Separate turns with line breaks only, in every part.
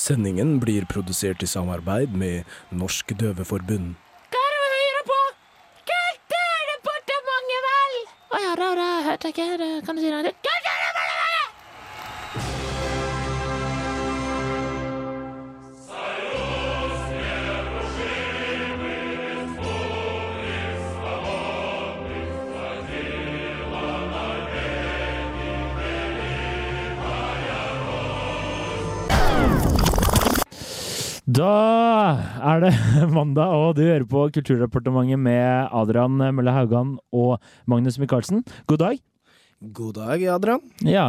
Sendingen blir produsert i samarbeid med Norsk Døveforbund.
Hva er det vi hører på? Hva er det departementet, vel? Å ja, da, da hørte jeg ikke det. Kan du si noe?
Da er det mandag, og du hører på Kulturdepartementet med Adrian Mølle Haugan og Magnus Michaelsen. God dag.
God dag, Adrian.
Ja,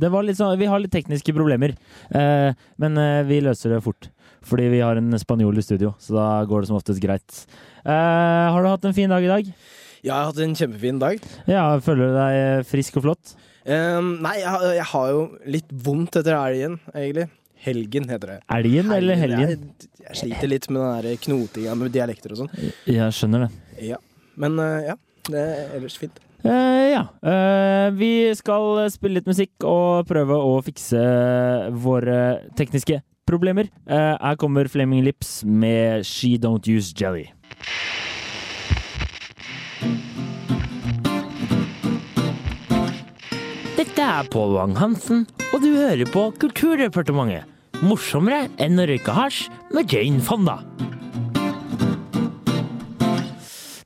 det var litt sånn, vi har litt tekniske problemer, eh, men eh, vi løser det fort. Fordi vi har en spanjol i studio, så da går det som oftest greit. Har du hatt en fin dag i dag?
Ja, Jeg har hatt en kjempefin dag.
Ja, Føler du deg frisk og flott?
Um, nei, jeg, har- jeg har jo litt vondt etter helgen, egentlig. Helgen heter det.
Elgen eller helgen?
Jeg, jeg sliter litt med den der knotinga med dialekter og sånn.
Jeg skjønner det.
Ja. Men eh, ja, det er ellers fint.
Uh, ja. Uh, vi skal spille litt musikk og prøve å fikse våre tekniske problemer. Uh, her kommer Flaming Lips med She Don't Use Jelly. Dette er Pål Wang-Hansen, og du hører på Kulturdepartementet. Morsommere enn å røyke hasj med Jane Fonda.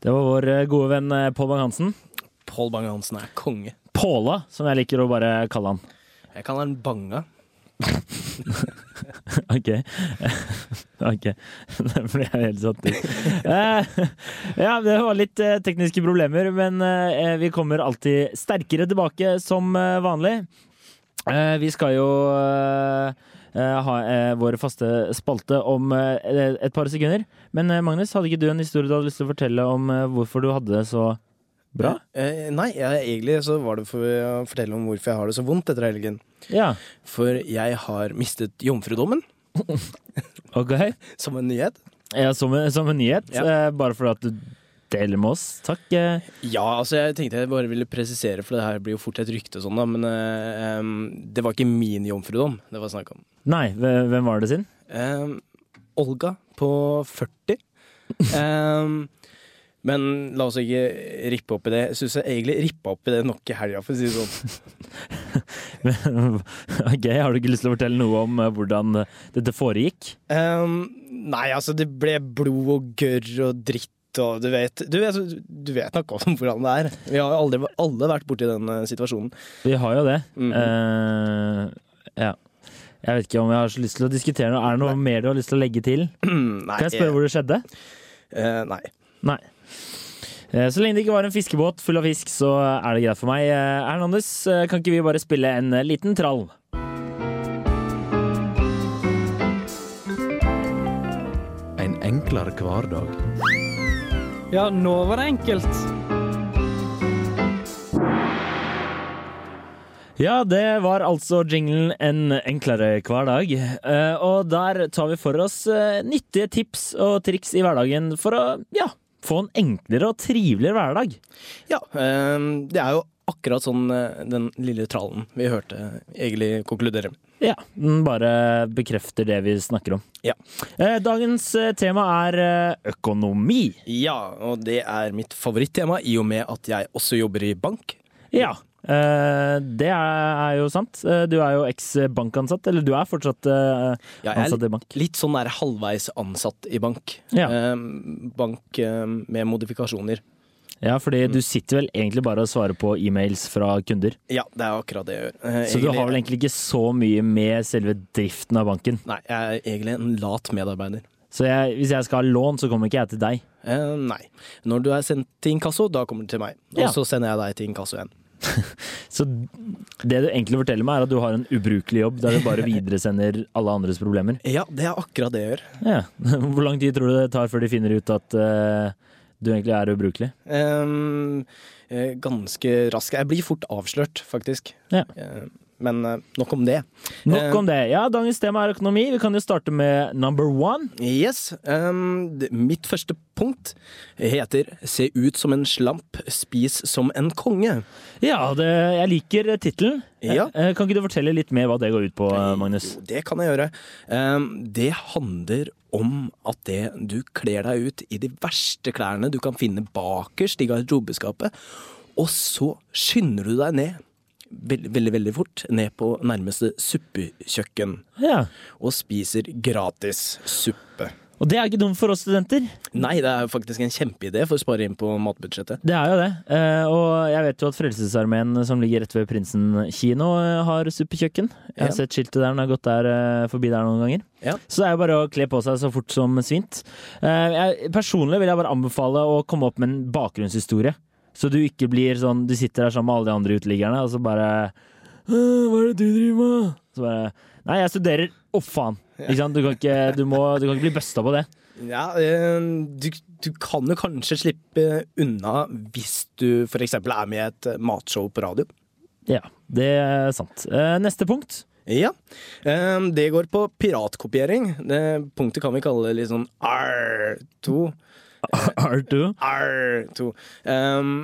Det var vår eh, gode venn eh, Pål Bang-Hansen.
Pål Bang-Hansen er konge.
Påla, som jeg liker å bare kalle han.
Jeg kaller han Banga.
Ok. ok. Det ble jeg helt satt ut. Eh, ja, det var litt eh, tekniske problemer, men eh, vi kommer alltid sterkere tilbake som vanlig. Vi skal jo ha vår faste spalte om et par sekunder. Men Magnus, hadde ikke du en historie du hadde lyst til å fortelle om hvorfor du hadde det så bra?
Eh, nei, jeg, egentlig så var det for å fortelle om hvorfor jeg har det så vondt etter helgen.
Ja,
For jeg har mistet jomfrudommen,
ok.
som en nyhet.
Ja, som, en- som en nyhet,
Ja.
eh, bare fordi at du deler med oss. Takk. eh.
Ja, altså jeg tenkte jeg bare ville presisere, for det her blir jo fort et rykte og sånn, da. Men eh, det var ikke min jomfrudom det var snakk om.
Nei, hvem var det sin?
Eh, Olga på 40. Em, men la oss ikke rippe opp i det. Jeg syns jeg egentlig rippa opp i det nok i helga, for å si det sånn.
ok, Har du ikke lyst til å fortelle noe om eh, hvordan eh, dette foregikk?
Um, nei, altså, det ble blod og gørr og dritt. Og du vet, du, vet, du vet nok om hvordan det er. Vi har jo aldri, alle vært borti den eh, situasjonen.
Vi har jo det.
Mm
-hmm. uh, ja. Jeg vet ikke om jeg har så lyst til å diskutere noe. Er det noe mer du har lyst til å legge til?
nei,
Kan jeg spørre hvor det skjedde?
Uh, nei.
Nei. Eh, Så lenge det ikke var en fiskebåt full av fisk, så er det greit for meg. Eh, Hernandez, eh, kan ikke vi bare spille en eh, liten trall?
En enklere hverdag.
Ja, nå var det enkelt.
Ja, det var altså jinglen En enklere hverdag. Eh, Og der tar vi for oss eh, nyttige tips og triks i hverdagen for å ja, få en enklere og triveligere hverdag.
Ja, det er jo akkurat sånn eh, den lille trallen vi hørte egentlig konkludere.
Ja, den bare bekrefter det vi snakker om.
Ja.
Eh, Dagens eh, tema er økonomi.
Ja, og det er mitt favorittema i og med at jeg også jobber i bank.
Ja, det er, jo sant. Eh, Du er jo eks-bankansatt, eller du er fortsatt ansatt
i bank?
Ja, jeg
er litt sånn der halvveis ansatt i bank.
Ja.
Bank med modifikasjoner.
Ja, fordi
Mm.
du sitter vel egentlig bare og svarer på e-mails fra kunder.
Ja, det er akkurat det jeg gjør. Eh,
Så du har vel egentlig ikke så mye med selve driften av banken.
Nei, jeg er egentlig en lat medarbeider.
Så jeg, hvis jeg skal ha lån, så kommer ikke jeg til deg.
Eh, nei. Når du er sendt til inkasso, da kommer du til meg. Og
Ja.
så sender jeg deg til inkasso igjen.
Så det du egentlig forteller meg, er at du har en ubrukelig jobb der du bare videresender alle andres problemer.
Ja, det er akkurat det jeg gjør.
Ja. Hvor lang tid tror du det tar før de finner ut at uh, du egentlig er ubrukelig?
Eh, ganske rask. Jeg blir fort avslørt, faktisk.
Ja.
Eh, men eh, nok om det.
Nok
Eh,
om det. Ja, dagens tema er økonomi. Vi kan jo starte med number one.
Yes. Um, mitt første punkt heter 'Se ut som en slamp, spis som en konge'.
Ja, det, jeg liker tittelen.
Ja.
Eh, Kan ikke du fortelle litt mer hva det går ut på, Magnus?
Jo, det kan jeg gjøre. Um, det handler om at det du kler deg ut i de verste klærne du kan finne bakerst i garderobeskapet, og så skynder du deg ned. Veldig, veldig, veldig fort ned på nærmeste suppekjøkken
Ja.
og spiser gratis suppe.
Og det er ikke dumt for oss studenter.
Nei, det er faktisk en kjempeidé for å spare inn på matbudsjettet.
Det er jo det. Eh, og jeg vet jo at Frelsesarmeen, som ligger rett ved Prinsen kino, eh, har suppekjøkken. Jeg har
Ja.
sett skiltet der når jeg har gått der eh, forbi der noen ganger.
Ja.
Så det er jo bare å kle på seg så fort som svint. Eh, jeg, personlig vil jeg bare anbefale å komme opp med en bakgrunnshistorie. Så du ikke blir sånn Du sitter der sammen med alle de andre uteliggerne, og så bare «Øh, Hva er det du driver med? Så bare Nei, jeg studerer. Å, faen! Ikke sant? Du kan ikke, du må, du kan ikke bli busta på det.
Ja, eh, du, du kan jo kanskje slippe unna hvis du f.eks. er med i et eh, matshow på radio.
Ja, det er sant. Eh, neste punkt.
Ja. Det går på piratkopiering. Det punktet kan vi kalle litt sånn R2.
R2.
R2. Um,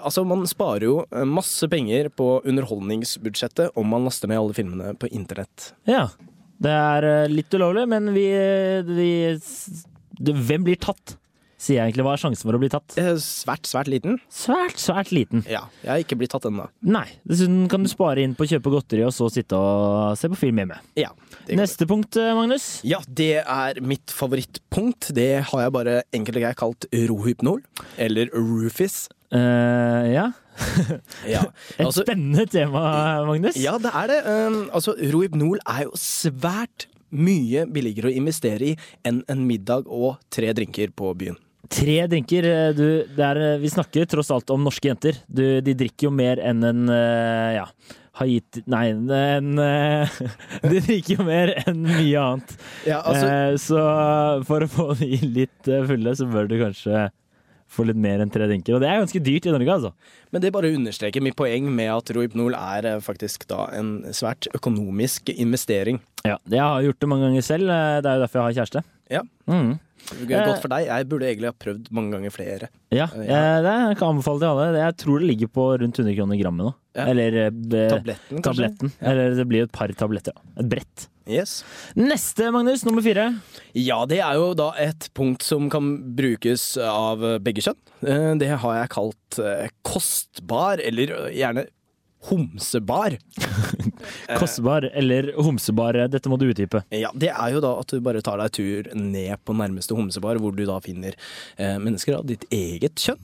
altså, man sparer jo masse penger på underholdningsbudsjettet om man laster ned alle filmene på internett.
Ja. Det er eh, litt ulovlig, men vi, vi det, Hvem blir tatt? Sier jeg egentlig. Hva er sjansen for å bli tatt?
Eh, Svært, svært liten.
Svært, svært liten.
Ja, jeg har ikke blitt tatt ennå.
Nei. Dessuten kan du spare inn på å kjøpe godteri, og så sitte og se på film hjemme.
Ja.
Neste punkt, eh, Magnus.
ja, det er mitt favorittpunkt. Det har jeg bare enkelt og greit kalt rohypnol. Eller Rufus.
Uh, ja.
Ja,
Et
altså,
spennende tema, Magnus.
ja det er det. Um, altså, rohypnol er jo svært mye billigere å investere i enn en middag og tre drinker på byen.
Tre drinker. eh, Du, det er, eh, vi snakker tross alt om norske jenter. Du, de drikker jo mer enn en eh, ja, Haiti Nei, en De drikker jo mer enn mye annet.
Ja, altså,
så for å få de litt fulle, så bør du kanskje få litt mer enn tre drinker. Og det er ganske dyrt i Norge, altså.
Men det bare understreker mitt poeng med at Rohypnol er faktisk da en svært økonomisk investering.
Ja, jeg har gjort det mange ganger selv. Det er jo derfor jeg har kjæreste.
Ja.
Mm.
Godt for deg. Jeg burde egentlig ha prøvd mange ganger flere.
Ja,
Ja.
eh, det kan anbefale til alle. Jeg tror det ligger på rundt 100 kroner grammet nå.
Ja.
Eller eh, be-
Tabletten,
tabletten.
Ja.
Eller det blir et par tabletter. Et brett.
Yes.
Neste, Magnus. Nummer fire.
Ja, det er jo da et punkt som kan brukes av begge kjønn. Eh, Det har jeg kalt eh, kostbar, eller eh, gjerne homsebar.
Kostbar eller homsebar. Dette må du utdype.
Ja, Det er jo da at du bare tar deg tur ned på nærmeste homsebar, hvor du da finner eh, mennesker av ditt eget kjønn,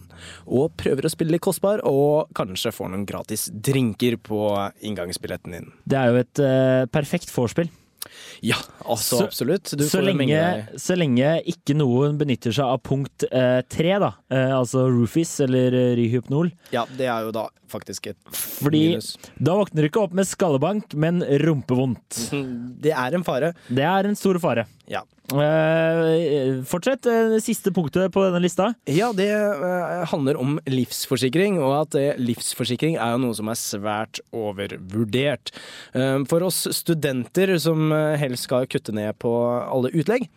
og prøver å spille litt kostbar, og kanskje får noen gratis drinker på inngangsbilletten din.
Det er jo et eh, perfekt vorspiel.
Ja, altså
Så-
absolutt. Du
Så
får
lenge, så lenge ikke noen benytter seg av punkt eh, tre, da, eh, altså Rufis eller eh, Ryhypnol,
Ja, det er jo da faktisk et
Fordi
minus.
da våkner du ikke opp med skallebank, men rumpevondt.
Det er en fare.
Det er en stor fare.
Ja.
Eh, fortsett. eh, Det siste punktet på denne lista.
Ja, det eh, handler om livsforsikring, og at eh, livsforsikring er jo noe som er svært overvurdert. Eh, for oss studenter som eh, helst skal kutte ned på alle utlegg,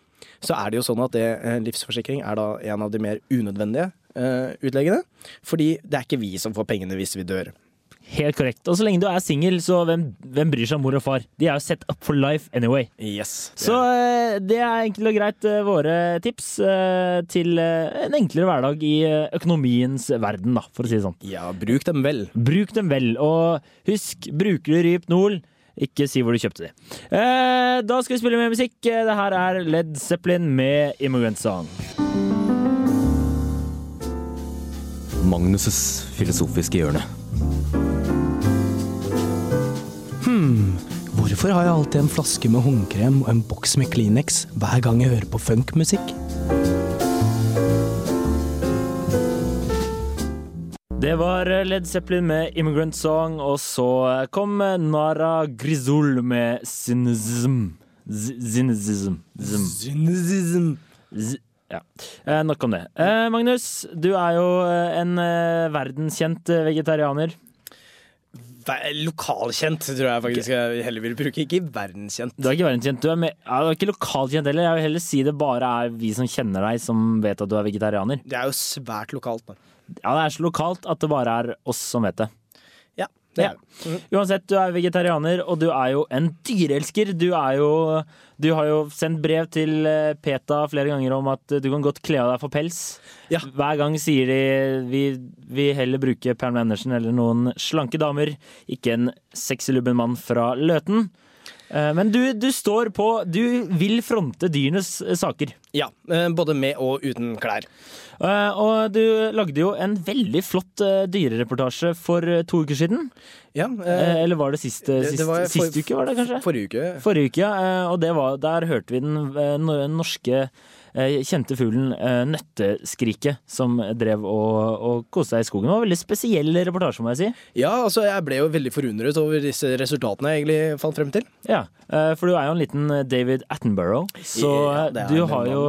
så er det jo sånn at det, livsforsikring er da en av de mer unødvendige utleggene. Fordi det er ikke vi som får pengene hvis vi dør.
Helt korrekt. Og så lenge du er singel, så hvem, hvem bryr seg om mor og far? De er jo set up for life anyway.
Yes. det
Så
er-
eh, det er enkelt og greit eh, våre tips eh, til en enklere hverdag i økonomiens verden, da, for å si det sånn.
ja, bruk dem vel.
Bruk dem vel, og husk, bruker du Rypnol, ikke si hvor du kjøpte de. Eh, da skal vi spille mer musikk. Det her er Led Zeppelin med Immigrant Song.
Magnus' filosofiske hjørne.
Hvorfor har jeg alltid en flaske med håndkrem og en boks med Kleenex hver gang jeg hører på funkmusikk?
Det var Led Zeppelin med Immigrant Song, og så kom Nara Grizul med Cynism. Z- Cynism. Zm. Z ja. Eh, nok om det. Eh, Magnus, du er jo eh, en eh, verdenskjent eh, vegetarianer.
Lokalkjent tror jeg faktisk jeg heller vil bruke, ikke verdenskjent.
Du er ikke verdenskjent. Du er, med, ja, du er ikke lokalkjent heller. Jeg vil heller si det bare er vi som kjenner deg, som vet at du er vegetarianer.
Det er jo svært lokalt. Da.
Ja, Det er så lokalt at det bare er oss som vet det.
Det er det.
Uansett, du er vegetarianer, og du er jo en dyreelsker. Du er jo Du har jo sendt brev til eh, PETA flere ganger om at du kan godt kle av deg for pels.
Ja.
Hver gang sier de vi vil heller bruke Pamela Andersen eller noen slanke damer, ikke en sexylubben mann fra Løten. Eh, Men du, du står på Du vil fronte dyrenes eh, saker.
Ja, eh, både med og uten klær.
Og du lagde jo en veldig flott dyrereportasje for to uker siden.
Ja,
Eh, Eller var det
for-
uke, var det kanskje?
forrige uke.
Forrige uke, ja. Og det var, der hørte vi den norske kjente fuglen eh, nøtteskriket, som drev og, og koste seg i skogen. Det var en veldig spesiell reportasje, må jeg si.
Ja, altså jeg ble jo veldig forundret over disse resultatene jeg egentlig fant frem til.
Ja, eh, For du er jo en liten David Attenborough, så
Ja,
eh, du har jo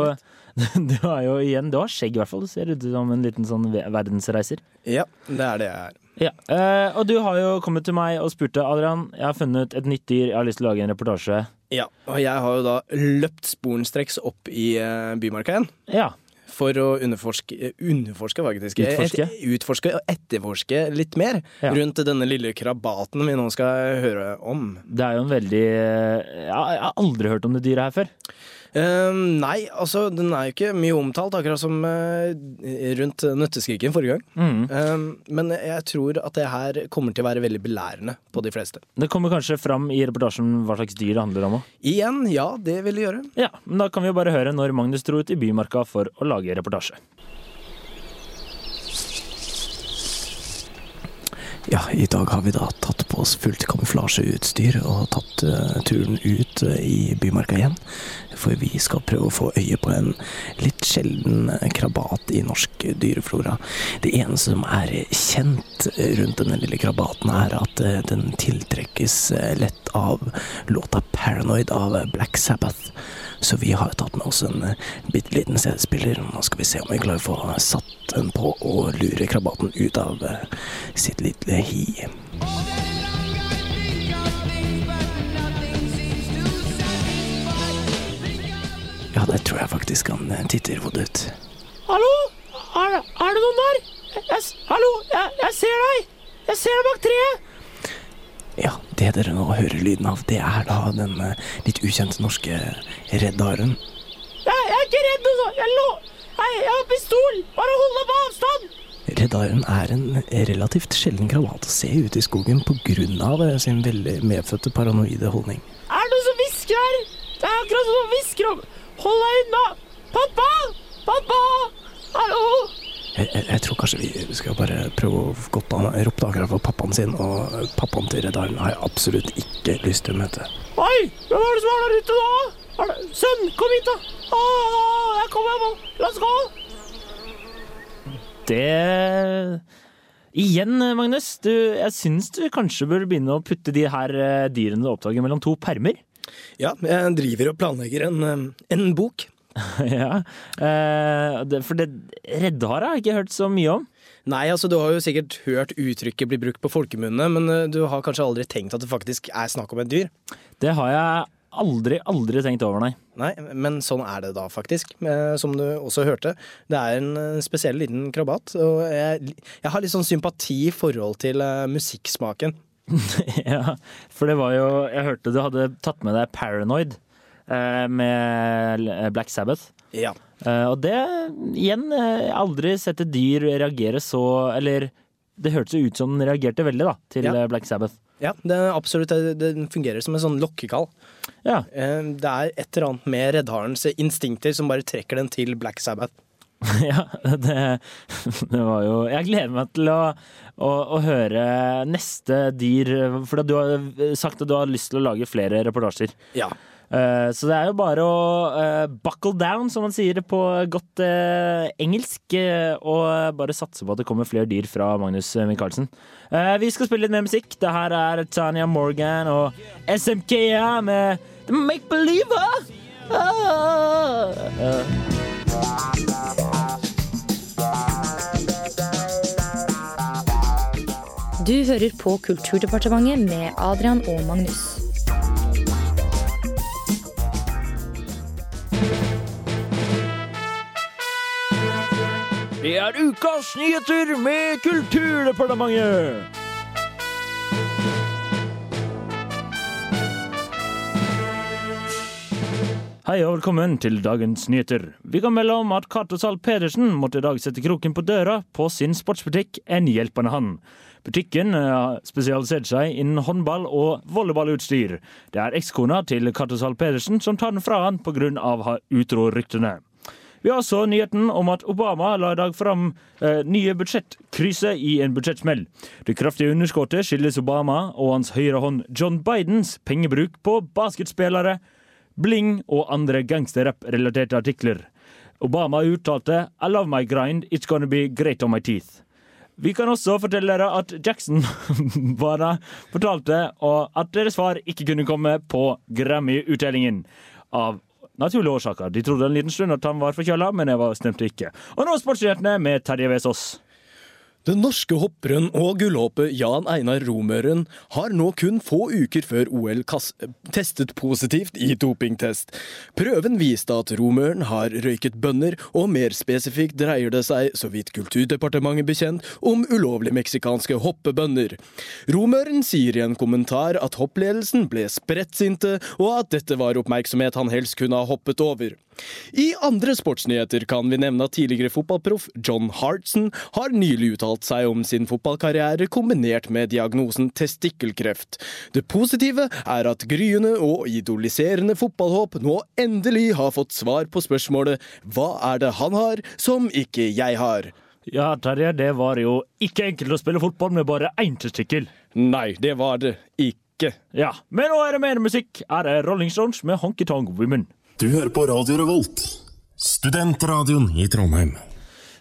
du har jo igjen Du har skjegg, i hvert fall. Du ser ut som en liten sånn verdensreiser.
Ja, det er det jeg er.
Ja, eh, Og du har jo kommet til meg og spurte Adrian, jeg har funnet et nytt dyr, jeg har lyst til å lage en reportasje.
Ja, og jeg har jo da løpt sporenstreks opp i eh, Bymarka igjen.
Ja,
For å underforske eh, Underforske, faktisk.
Utforske.
Et, utforske og etterforske litt mer
Ja.
rundt denne lille krabaten vi nå skal høre om.
Det er jo en veldig eh, ja, Jeg har aldri hørt om det dyret her før.
Ehm, nei, altså den er jo ikke mye omtalt, akkurat som uh, rundt nøtteskriken forrige gang.
Mm.
Ehm, men jeg tror at det her kommer til å være veldig belærende på de fleste.
Det kommer kanskje fram i reportasjen hva slags dyr det handler om òg.
Igjen, ja, det vil det gjøre.
Ja, men da kan vi jo bare høre når Magnus dro ut i Bymarka for å lage reportasje.
Ja, i dag har vi da tatt på oss fullt kamuflasjeutstyr og tatt uh, turen ut uh, i Bymarka igjen. For vi skal prøve å få øye på en litt sjelden krabat i norsk dyreflora. Det eneste som er kjent rundt denne lille krabaten, er at eh, den tiltrekkes eh, lett av låta 'Paranoid' av Black Sabbath. Så vi har tatt med oss en eh, bitte liten CD-spiller. Nå skal vi se om vi klarer å få satt den på og lure krabaten ut av sitt lille hi. Ja, der tror jeg faktisk han eh, titter hodet ut.
Hallo? Er, er det noen der? Jeg, hallo? Jeg, jeg ser deg! Jeg ser deg bak treet!
Ja, det dere nå hører lyden av, det er da den eh, litt ukjente norske reddaren.
Jeg, jeg er ikke redd, altså! Jeg, lå, Hei, jeg har pistol! Bare hold deg på avstand!
Reddaren er en relativt sjelden krabat å se ute i skogen av eh, sin veldig medfødte paranoide holdning.
Er det noen som hvisker her? Det er akkurat som hvisker om Hold deg unna! Pappa! Pappa! Hallo?
Jeg, jeg, jeg tror kanskje vi skal bare prøve å få godt an ropte akkurat for pappaen sin, og pappaen til reddaren har jeg absolutt ikke lyst til å møte.
Oi! Hvem er det som er der ute nå? Er det, sønn, kom hit, da! Åh, jeg kommer nå! La oss gå!
Det Igjen, Magnus. Du, jeg syns du kanskje bør begynne å putte de her eh, dyrene du oppdager, mellom to permer.
Ja, jeg driver og planlegger en, en bok.
ja. Eh, for det reddhare har jeg ikke hørt så mye om.
Nei, altså du har jo sikkert hørt uttrykket bli brukt på folkemunne, men eh, du har kanskje aldri tenkt at det faktisk er snakk om et dyr?
Det har jeg aldri, aldri tenkt over, nei.
Nei, men sånn er det da faktisk, eh, som du også hørte. Det er en spesiell liten krabat, og jeg, jeg har litt sånn sympati i forhold til musikksmaken.
ja, for det var jo Jeg hørte du hadde tatt med deg Paranoid eh, med Black Sabbath.
Ja.
Eh, og det, igjen, eh, aldri sett et dyr reagere så Eller det hørtes ut som den reagerte veldig da, til
Ja.
eh, Black Sabbath.
Ja, det absolutt, den det fungerer som en sånn lokkekall.
Ja,
Eh, Det er et eller annet med reddharens instinkter som bare trekker den til Black Sabbath.
ja det, det var jo Jeg gleder meg til å, å, å høre neste dyr, for du har sagt at du har lyst til å lage flere reportasjer.
Ja.
Eh, Så det er jo bare å eh, buckle down, som man sier på godt eh, engelsk, og bare satse på at det kommer flere dyr fra Magnus Michaelsen. Eh, vi skal spille litt mer musikk. Det her er Tanya Morgan og SMKA med The Make Believer. Ah,
Du hører på Kulturdepartementet med Adrian og Magnus.
Det er ukas nyheter med Kulturdepartementet! Hei og velkommen til dagens nyheter. Vi kan melde om at Cato Zahl Pedersen måtte i dag sette kroken på døra på sin sportsbutikk En hjelpende hand. Butikken har spesialisert seg innen håndball- og volleyballutstyr. Det er ekskona til Cato Zahl Pedersen som tar den fra han pga. utro-ryktene. Vi har også nyheten om at Obama la i dag fram eh, nye budsjettkryser i en budsjettsmell. Det kraftige underskuddet skyldes Obama og hans høyre hånd John Bidens pengebruk på basketspillere, bling og andre gangsterrap-relaterte artikler. Obama uttalte I love my grind, it's gonna be great on my teeth. Vi kan også fortelle dere at Jackson bare fortalte at deres far ikke kunne komme på Grammy-utdelingen. Av naturlige årsaker. De trodde en liten stund at han var forkjøla, men det var stemte ikke. Og nå sportsnyhetene med Terje Vesaas.
Den norske hopperen og gullhoppet Jan Einar Romøren har nå kun få uker før OL testet positivt i dopingtest. Prøven viste at Romøren har røyket bønner, og mer spesifikt dreier det seg, så vidt Kulturdepartementet bekjent, om ulovlig meksikanske hoppebønner. Romøren sier i en kommentar at hoppledelsen ble sprettsinte, og at dette var oppmerksomhet han helst kunne ha hoppet over. I andre sportsnyheter kan vi nevne at tidligere fotballproff John Hartson har nylig uttalt seg om sin fotballkarriere kombinert med diagnosen testikkelkreft. Det positive er at gryende og idoliserende fotballhåp nå endelig har fått svar på spørsmålet Hva er det han har som ikke jeg har?
Ja, Terje, det var jo ikke enkelt å spille fotball med bare én testikkel.
Nei, det var det ikke.
Ja, Men nå er det mer musikk. Her er Rolling Stones med Honky Tonk Women.
Du hører på Radio Revolt, studentradioen i Trondheim.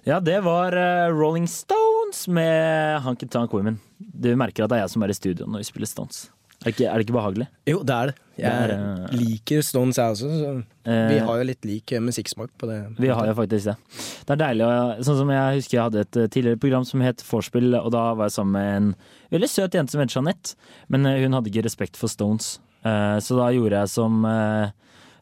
Ja, det var uh, Rolling Stones med Honky Tank Women. Du merker at det er jeg som er i studio når vi spiller Stones. Er det ikke, er det ikke behagelig?
Jo, det er det. Jeg
Det er, eh,
liker Stones, jeg også. Så vi har jo litt lik eh, musikksmak på det.
Vi har jo faktisk det. Det er deilig. Sånn som Jeg husker jeg hadde et eh, tidligere program som het Vorspiel, og da var jeg sammen med en veldig søt jente som het Jeanette. Men eh, hun hadde ikke respekt for Stones, Eh, så da gjorde jeg som, eh,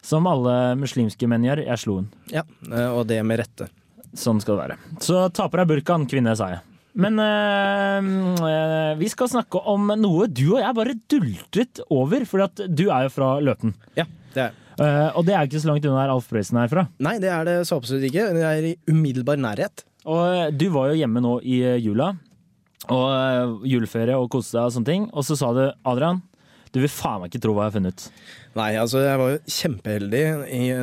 som alle muslimske menn gjør. Jeg slo hun.
Ja, eh, og det med rette.
Sånn skal det være. Så taper jeg deg burkaen, kvinne, sa jeg. Men øh, vi skal snakke om noe du og jeg bare dultet over, for du er jo fra Løten.
Ja, det er
uh, og det er ikke så langt unna der Alf Prøysen er fra.
Nei, det er det så absolutt ikke. Det er i umiddelbar nærhet.
Og du var jo hjemme nå i jula, og juleferie og koste deg og sånne ting, og så sa du Adrian, du vil faen meg ikke tro hva jeg har funnet. ut.
Nei, altså jeg var jo kjempeheldig.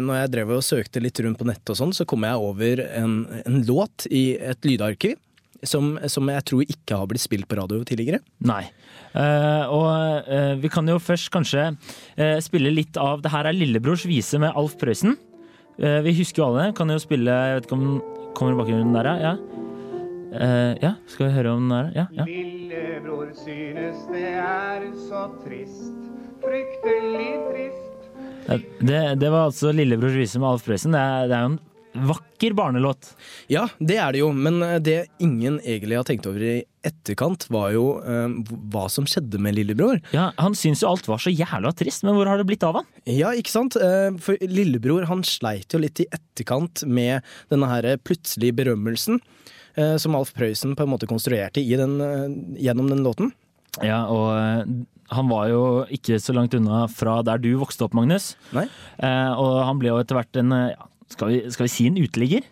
Når jeg drev og søkte litt rundt på nettet og sånn, så kom jeg over en, en låt i et lydarkiv. Som, som jeg tror ikke har blitt spilt på radio tidligere.
Nei. Uh, og uh, vi kan jo først kanskje uh, spille litt av Det her er lillebrors vise med Alf Prøysen. Vi husker jo alle det. Kan jo spille Jeg vet ikke om den kommer i bakgrunnen der, ja? Ja. Eh, ja, skal vi høre om den er Ja, ja.
Lillebror synes det er så trist, fryktelig trist.
Ja, Det, det var altså Lillebrors vise med Alf Prøysen. Det, er- det er jo en vakker barnelåt.
Ja, det er det jo, men eh, det ingen egentlig har tenkt over i etterkant, var jo uh, hva som skjedde med lillebror.
Ja, Han syns jo alt var så jævla trist, men hvor har det blitt av han?
Ja, ikke sant? Uh, For lillebror han sleit jo litt i etterkant med denne her plutselige berømmelsen. Eh, Som Alf Prøysen på en måte konstruerte i den, eh, gjennom den låten.
Ja, og eh, han var jo ikke så langt unna fra der du vokste opp, Magnus.
Nei.
Og han ble jo etter hvert en skal, vi, skal vi si en uteligger?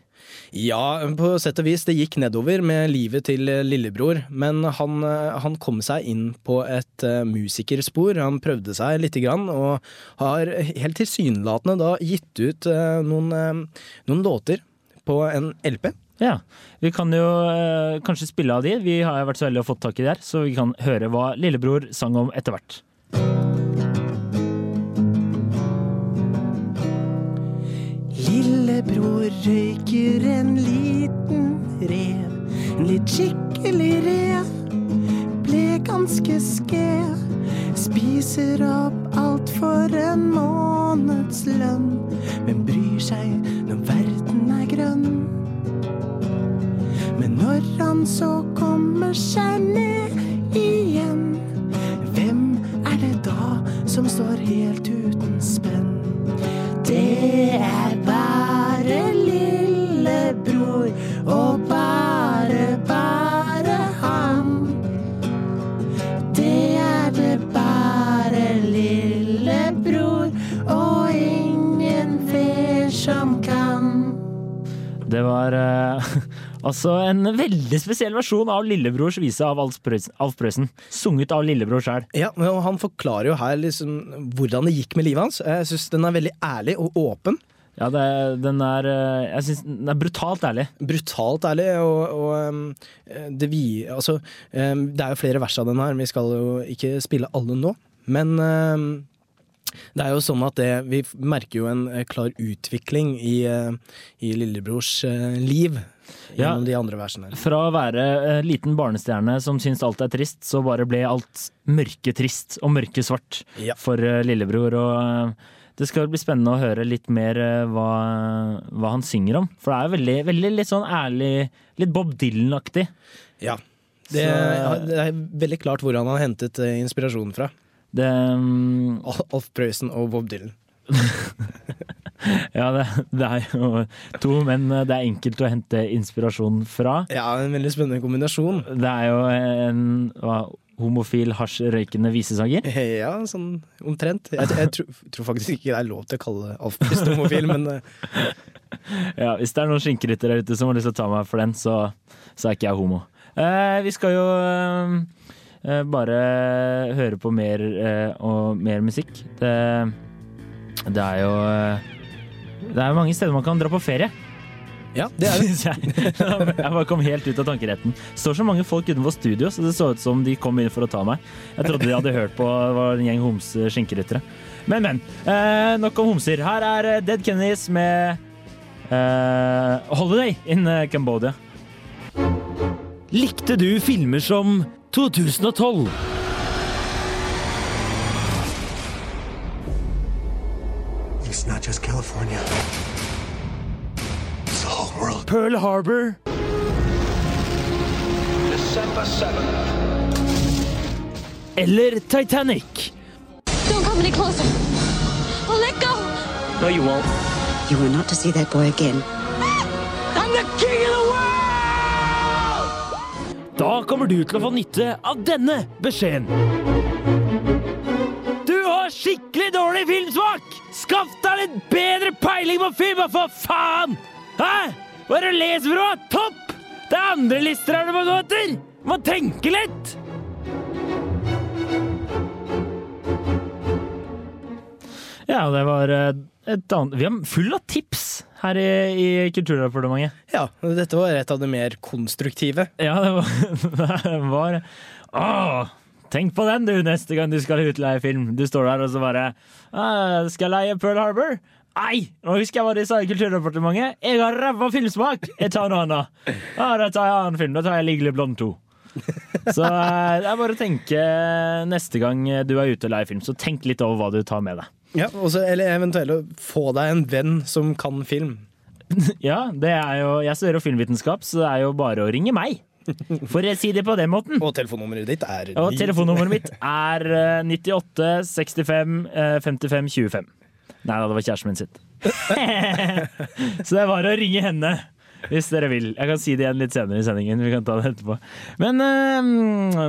Ja, på sett og vis. Det gikk nedover med livet til lillebror. Men han, han kom seg inn på et musikerspor. Han prøvde seg lite grann, og har helt tilsynelatende da gitt ut noen, noen låter på en LP.
Ja. Vi kan jo eh, kanskje spille av de. Vi har vært så heldige å fått tak i det her, så vi kan høre hva lillebror sang om etter hvert.
Lillebror røyker en liten rev, en litt skikkelig rev. Ble ganske skæv, spiser opp alt for en månedslønn. Men bryr seg når verden er grønn. Men når han så kommer seg ned igjen. Hvem er det da som står helt uten spenn? Det er
altså en veldig spesiell versjon av Lillebrors vise av Alf Prøysen, Sunget av Lillebror sjøl.
Ja, og Han forklarer jo her liksom hvordan det gikk med livet hans. Jeg syns den er veldig ærlig og åpen.
Ja, det, den er eh, Jeg syns den er brutalt ærlig.
Brutalt ærlig, og, og det, vi, altså, det er jo flere vers av den her. Vi skal jo ikke spille alle nå, men det er jo sånn at det, vi merker jo en eh, klar utvikling i, eh, i lillebrors eh, liv
Ja.
de andre versene.
Fra å være eh, liten barnestjerne som syns alt er trist, så bare ble alt mørketrist og mørkesvart
Ja.
for eh, lillebror. Og eh, det skal bli spennende å høre litt mer hva, hva han synger om. For det er veldig, veldig litt sånn ærlig, litt Bob Dylan-aktig.
Ja. Det,
Så-
det er veldig klart hvor han har hentet inspirasjonen inspirasjon fra.
Det,
um... Alf Prøysen og Bob Dylan.
ja, det, det er jo to men det er enkelt å hente inspirasjon fra.
Ja, en veldig spennende kombinasjon.
Det er jo en hva, homofil, hasjrøykende visesanger.
Ja, sånn omtrent. Jeg, jeg tror, tror faktisk ikke det er lov til å kalle Alf Prøysen homofil, men eh,
Ja, hvis det er noen skinkrytter der ute som har lyst til å ta meg for den, så, så er ikke jeg homo. Eh, vi skal jo eh, bare høre på mer eh, og mer musikk. Det, det er jo eh, Det er mange steder man kan dra på ferie.
ja, det er det.
Jeg. bare kom helt ut av tankeretten. Det står så mange folk utenfor studio, så det så ut som de kom inn for å ta meg. Jeg trodde de hadde hørt på det var en gjeng homse skinkeryttere. Men, men. Eh, nok om homser. Her er eh, Dead Kennedys med eh, Holiday in eh, Cambodia. Likte du filmer som 2012?
It's not just California. It's the whole world.
Pearl Harbor?
December 7th.
Eller Titanic?
Don't come any closer. Oh, let go.
No, you won't.
You are not to see that boy again. Ah!
I'm the king of the world! Da kommer du til å få nytte av denne beskjeden. Du har skikkelig dårlig filmsmak! Skaff deg litt bedre peiling på film, for faen! Hæ? Hva er det du leser noe? Topp! Det er andre lister her du må gå etter! Må tenke litt! Ja, det var eh, et annet Vi er full av tips her i, i Kulturdepartementet.
Ja, dette var et av de mer konstruktive.
Ja, det var, det var Åh, Tenk på den du neste gang du skal utleie film. Du står der og så bare «Ah, Skal jeg leie Pearl Harbor? Nei! Nå husker jeg hva de sa i Kulturdepartementet. Jeg har ræva filmsmak! Jeg tar noe annet. Ja, da tar jeg annen film. Da tar jeg Ligelig blond 2. Så eh, det er bare å tenke neste gang du er ute og leier film, så tenk litt over hva du tar med deg.
Ja, også, eller eventuelt å få deg en venn som kan film.
Ja, det er jo Jeg studerer filmvitenskap, så det er jo bare å ringe meg. For å si det på den måten.
Og telefonnummeret ditt er
Og telefonnummeret mitt er eh, 98 65 eh, 55 25. Nei da, det var kjæresten min sitt. Så det er bare å ringe henne hvis dere vil. Jeg kan si det igjen litt senere i sendingen. Vi kan ta det etterpå. Men eh,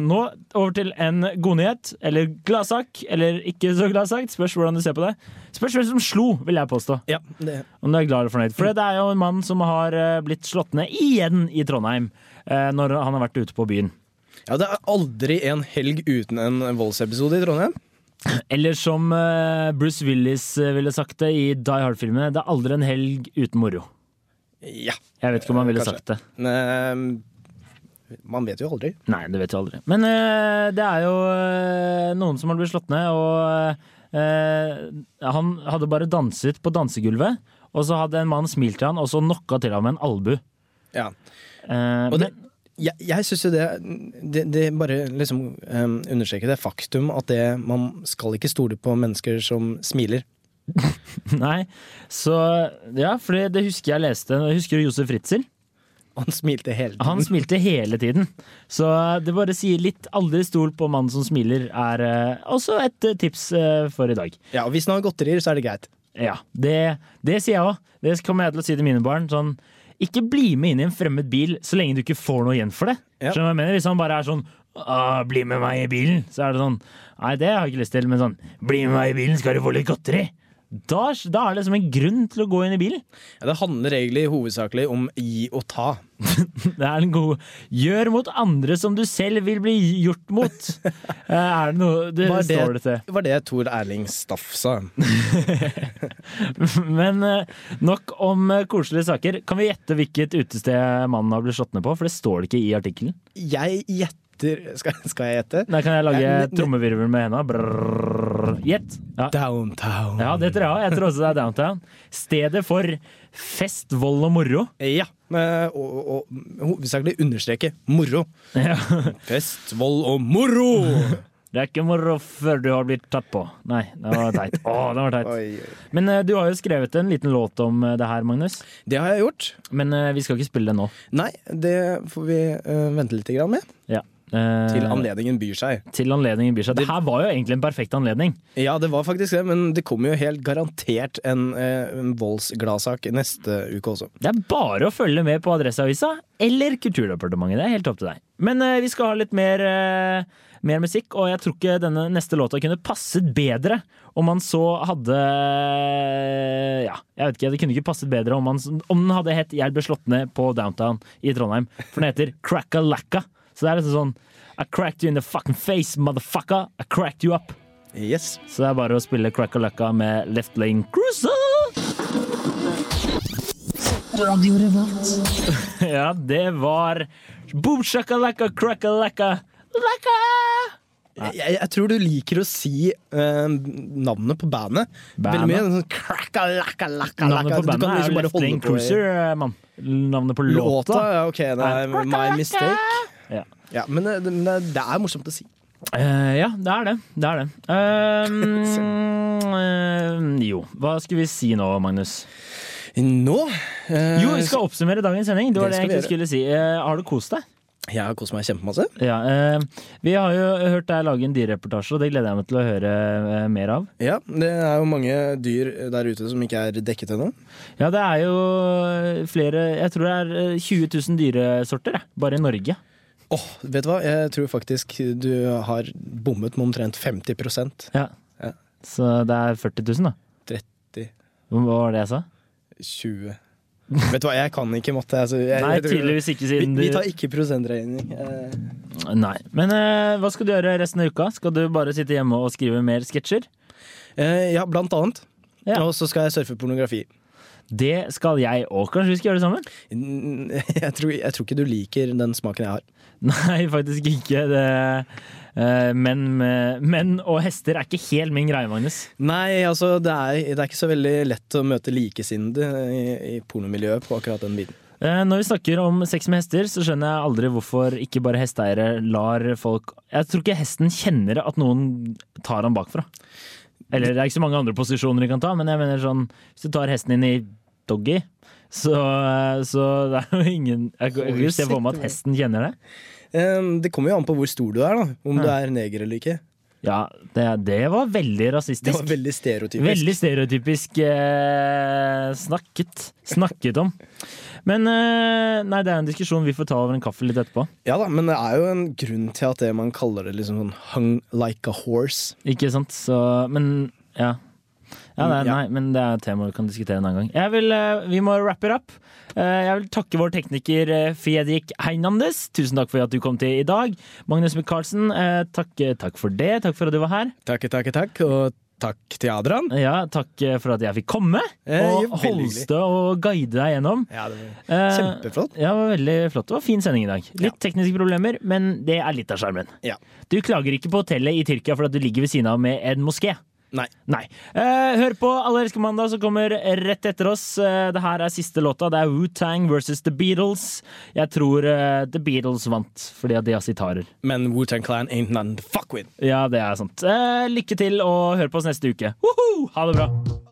nå over til en godnyhet. Eller gladsak. Eller ikke så gladsak. Spørs hvordan du ser på det. Spørs hvem som slo, vil jeg påstå.
Ja, det,
Om du er glad eller fornøyd. For det er jo en mann som har eh, blitt slått ned igjen i Trondheim eh, når han har vært ute på byen.
ja, det er aldri en helg uten en voldsepisode i Trondheim.
Eller som eh, Bruce Willis eh, ville sagt det i Die Hard-filmene, det er aldri en helg uten moro.
Ja.
Jeg vet ikke om han ville
Kanskje.
sagt det.
Men, man vet jo aldri.
Nei, det vet jo aldri. Men eh, det er jo eh, noen som har blitt slått ned, og eh, han hadde bare danset på dansegulvet, og så hadde en mann smilt til han, og så knocka til ham med en albu.
Ja.
Eh,
Og det,
men-
jeg, jeg syns jo det, det Det bare liksom um, understreker det faktum at det, man skal ikke stole på mennesker som smiler.
Nei, så Ja, for det, det husker jeg leste. Jeg husker Josef Fritzel.
Han smilte hele tiden.
Han smilte hele tiden. Så det bare sier litt. Aldri stol på mannen som smiler, er eh, også et eh, tips eh, for i dag.
Ja, og Hvis han har godterier, så er det greit.
Ja, det, det sier jeg òg. Det kommer jeg til å si til mine barn. Sånn, ikke bli med inn i en fremmed bil så lenge du ikke får noe igjen for det.
Ja.
Skjønner du hva jeg mener? Hvis han bare er sånn 'bli med meg i bilen', så er det sånn Nei, det har jeg ikke lyst til, men sånn 'bli med meg i bilen, skal du få litt godteri'. Da, da er det som en grunn til å gå inn i bilen.
Ja, det handler egentlig hovedsakelig om gi og ta.
Det er en god Gjør mot andre som du selv vil bli gjort mot. Eh, er det noe Det
Var det-
står det til.
Var det Tor Erling Staff sa.
Men eh, nok om eh, koselige saker. Kan vi gjette hvilket utested mannen har blitt slått ned på? For det står det ikke i artikkelen.
Jeg gjetter Skal, skal jeg gjette?
Nei, kan jeg lage trommevirvel med henda. Gjett. Ja.
Downtown.
ja, det tror jeg òg. Jeg tror også det er downtown. Stedet for fest, vold og moro.
Ja, og, og, og hovedsakelig understreke moro.
Ja.
Fest, vold og moro!
Det er ikke moro før du har blitt tatt på. Nei, det var teit. Å, det var teit.
Oi, oi.
Men eh, du har jo skrevet en liten låt om eh, det her, Magnus.
Det har jeg gjort.
Men eh, vi skal ikke spille den nå.
Nei, det får vi vente litt med.
Ja. Eh,
Til anledningen byr seg.
til anledningen byr seg. Det her var jo egentlig en perfekt anledning.
Ja, det var faktisk det, men det kommer jo helt garantert en, eh, en voldsgladsak neste uke også.
Det er bare å følge med på Adresseavisa eller Kulturdepartementet. Det er helt opp til deg. Men eh, vi skal ha litt mer, eh, mer musikk, og jeg tror ikke denne neste låta kunne passet bedre om man så hadde Ja, jeg vet ikke. Det kunne ikke passet bedre om, man, om den hadde hett 'Jeg ble slått ned på Downtown' i Trondheim. For den heter Crackalacka. Så det er liksom sånn I cracked you in the fucking face, motherfucker. I cracked you up.
Yes.
Så det er bare å spille Crackalacka med Left Lane Cruiser. Ja, det var Boom shakalaka crackalaka laka.
Jeg, jeg, jeg tror du liker å si uh, navnet på bandet. Veldig mye. Sånn kraka, laka, laka,
Navnet på bandet
liksom
er jo Left Lane Cruiser, eh, mann. Navnet på
Låta?
låta.
Ja, ok, det er my mistake.
Ja.
Ja, men det, det, det er morsomt å si.
Uh, ja, det er det. Det er det. Uh, uh, jo, hva skal vi si nå, Magnus?
Nå eh,
Jo, vi skal oppsummere dagens sending. Det var
Det
jeg egentlig skulle si. Eh, har du kost deg?
Jeg har kost meg kjempemasse.
Ja, eh, vi har jo hørt deg lage en dyrereportasje, og det gleder jeg meg til å høre eh, mer av.
Ja, det er jo mange dyr der ute som ikke er dekket ennå.
Ja, det er jo flere Jeg tror det er eh, 20 000 dyresorter, jeg, bare i Norge.
Åh, vet du hva? Jeg tror faktisk du har bommet med omtrent 50
Ja.
Ja.
Så det er 40 000, da.
30,
Hva var det jeg sa?
20 Vet du hva, jeg kan ikke matte. Altså, jeg,
Nei, tydeligvis ikke, siden du...
vi
vi
tar ikke prosentregning. Eh,
Nei. Men eh, hva skal du gjøre resten av uka? Skal du bare sitte hjemme og skrive mer sketsjer?
eh, ja, blant annet.
Ja.
Og så skal jeg surfe pornografi.
Det skal jeg òg. Kanskje vi skal gjøre det sammen?
Mm, Jeg tror, jeg tror ikke du liker den smaken jeg har.
Nei, faktisk ikke. Det, eh, menn, menn og hester er ikke helt min greie, Magnus.
Nei, altså det er, det er ikke så veldig lett å møte likesinnede i, i pornomiljøet på akkurat den biten.
Eh, Når vi snakker om sex med hester, så skjønner jeg aldri hvorfor ikke bare hesteeiere lar folk Jeg tror ikke hesten kjenner at noen tar han bakfra. Eller det er ikke så mange andre posisjoner de kan ta, men jeg mener sånn Hvis du tar hesten inn i doggy, så, så det er jo ingen Jeg kan ikke se for meg at hesten kjenner det.
Um, Det kommer jo an på hvor stor du er, da. Om du er neger eller ikke.
Ja, det, det var veldig rasistisk.
Det var veldig stereotypisk.
Veldig stereotypisk eh, snakket. Snakket om. Men eh, nei, det er en diskusjon vi får ta over en kaffe litt etterpå.
Ja da, men det er jo en grunn til at det man kaller det liksom sånn hung like a horse.
Ikke sant? Så Men ja. Ja,
Ja.
Nei, men det er et tema vi kan diskutere en annen gang. Jeg vil, eh, vi må wrap it up. Eh, Jeg vil takke vår tekniker Fiedrik Fredrik Heinandes. Tusen takk for at du kom til i dag. Magnus Michaelsen, eh, takk, takk for det. Takk for at du var her.
Takk, takk, takk. Og takk til Adrian.
Ja, Takk eh, for at jeg fikk komme
Eh,
og holste og guide deg gjennom.
Ja, det var
Eh,
kjempeflott.
Ja, det var veldig flott. Det var fin sending i dag. Litt tekniske problemer, men det er litt av sjarmen.
Ja.
Du klager ikke på hotellet i Tyrkia for at du ligger ved siden av med en moské.
Nei.
Nei. Eh, hør på Alle elsker mandag, som kommer rett etter oss. Uh, det her er siste låta. Det er Wu-Tang versus The Beatles. Jeg tror eh, The Beatles vant, fordi de har sitarer.
Men Wu-Tang Clan ain't none fuck with.
Ja, det er sant. Lykke til, og hør på oss neste uke. Woohoo! Ha det bra!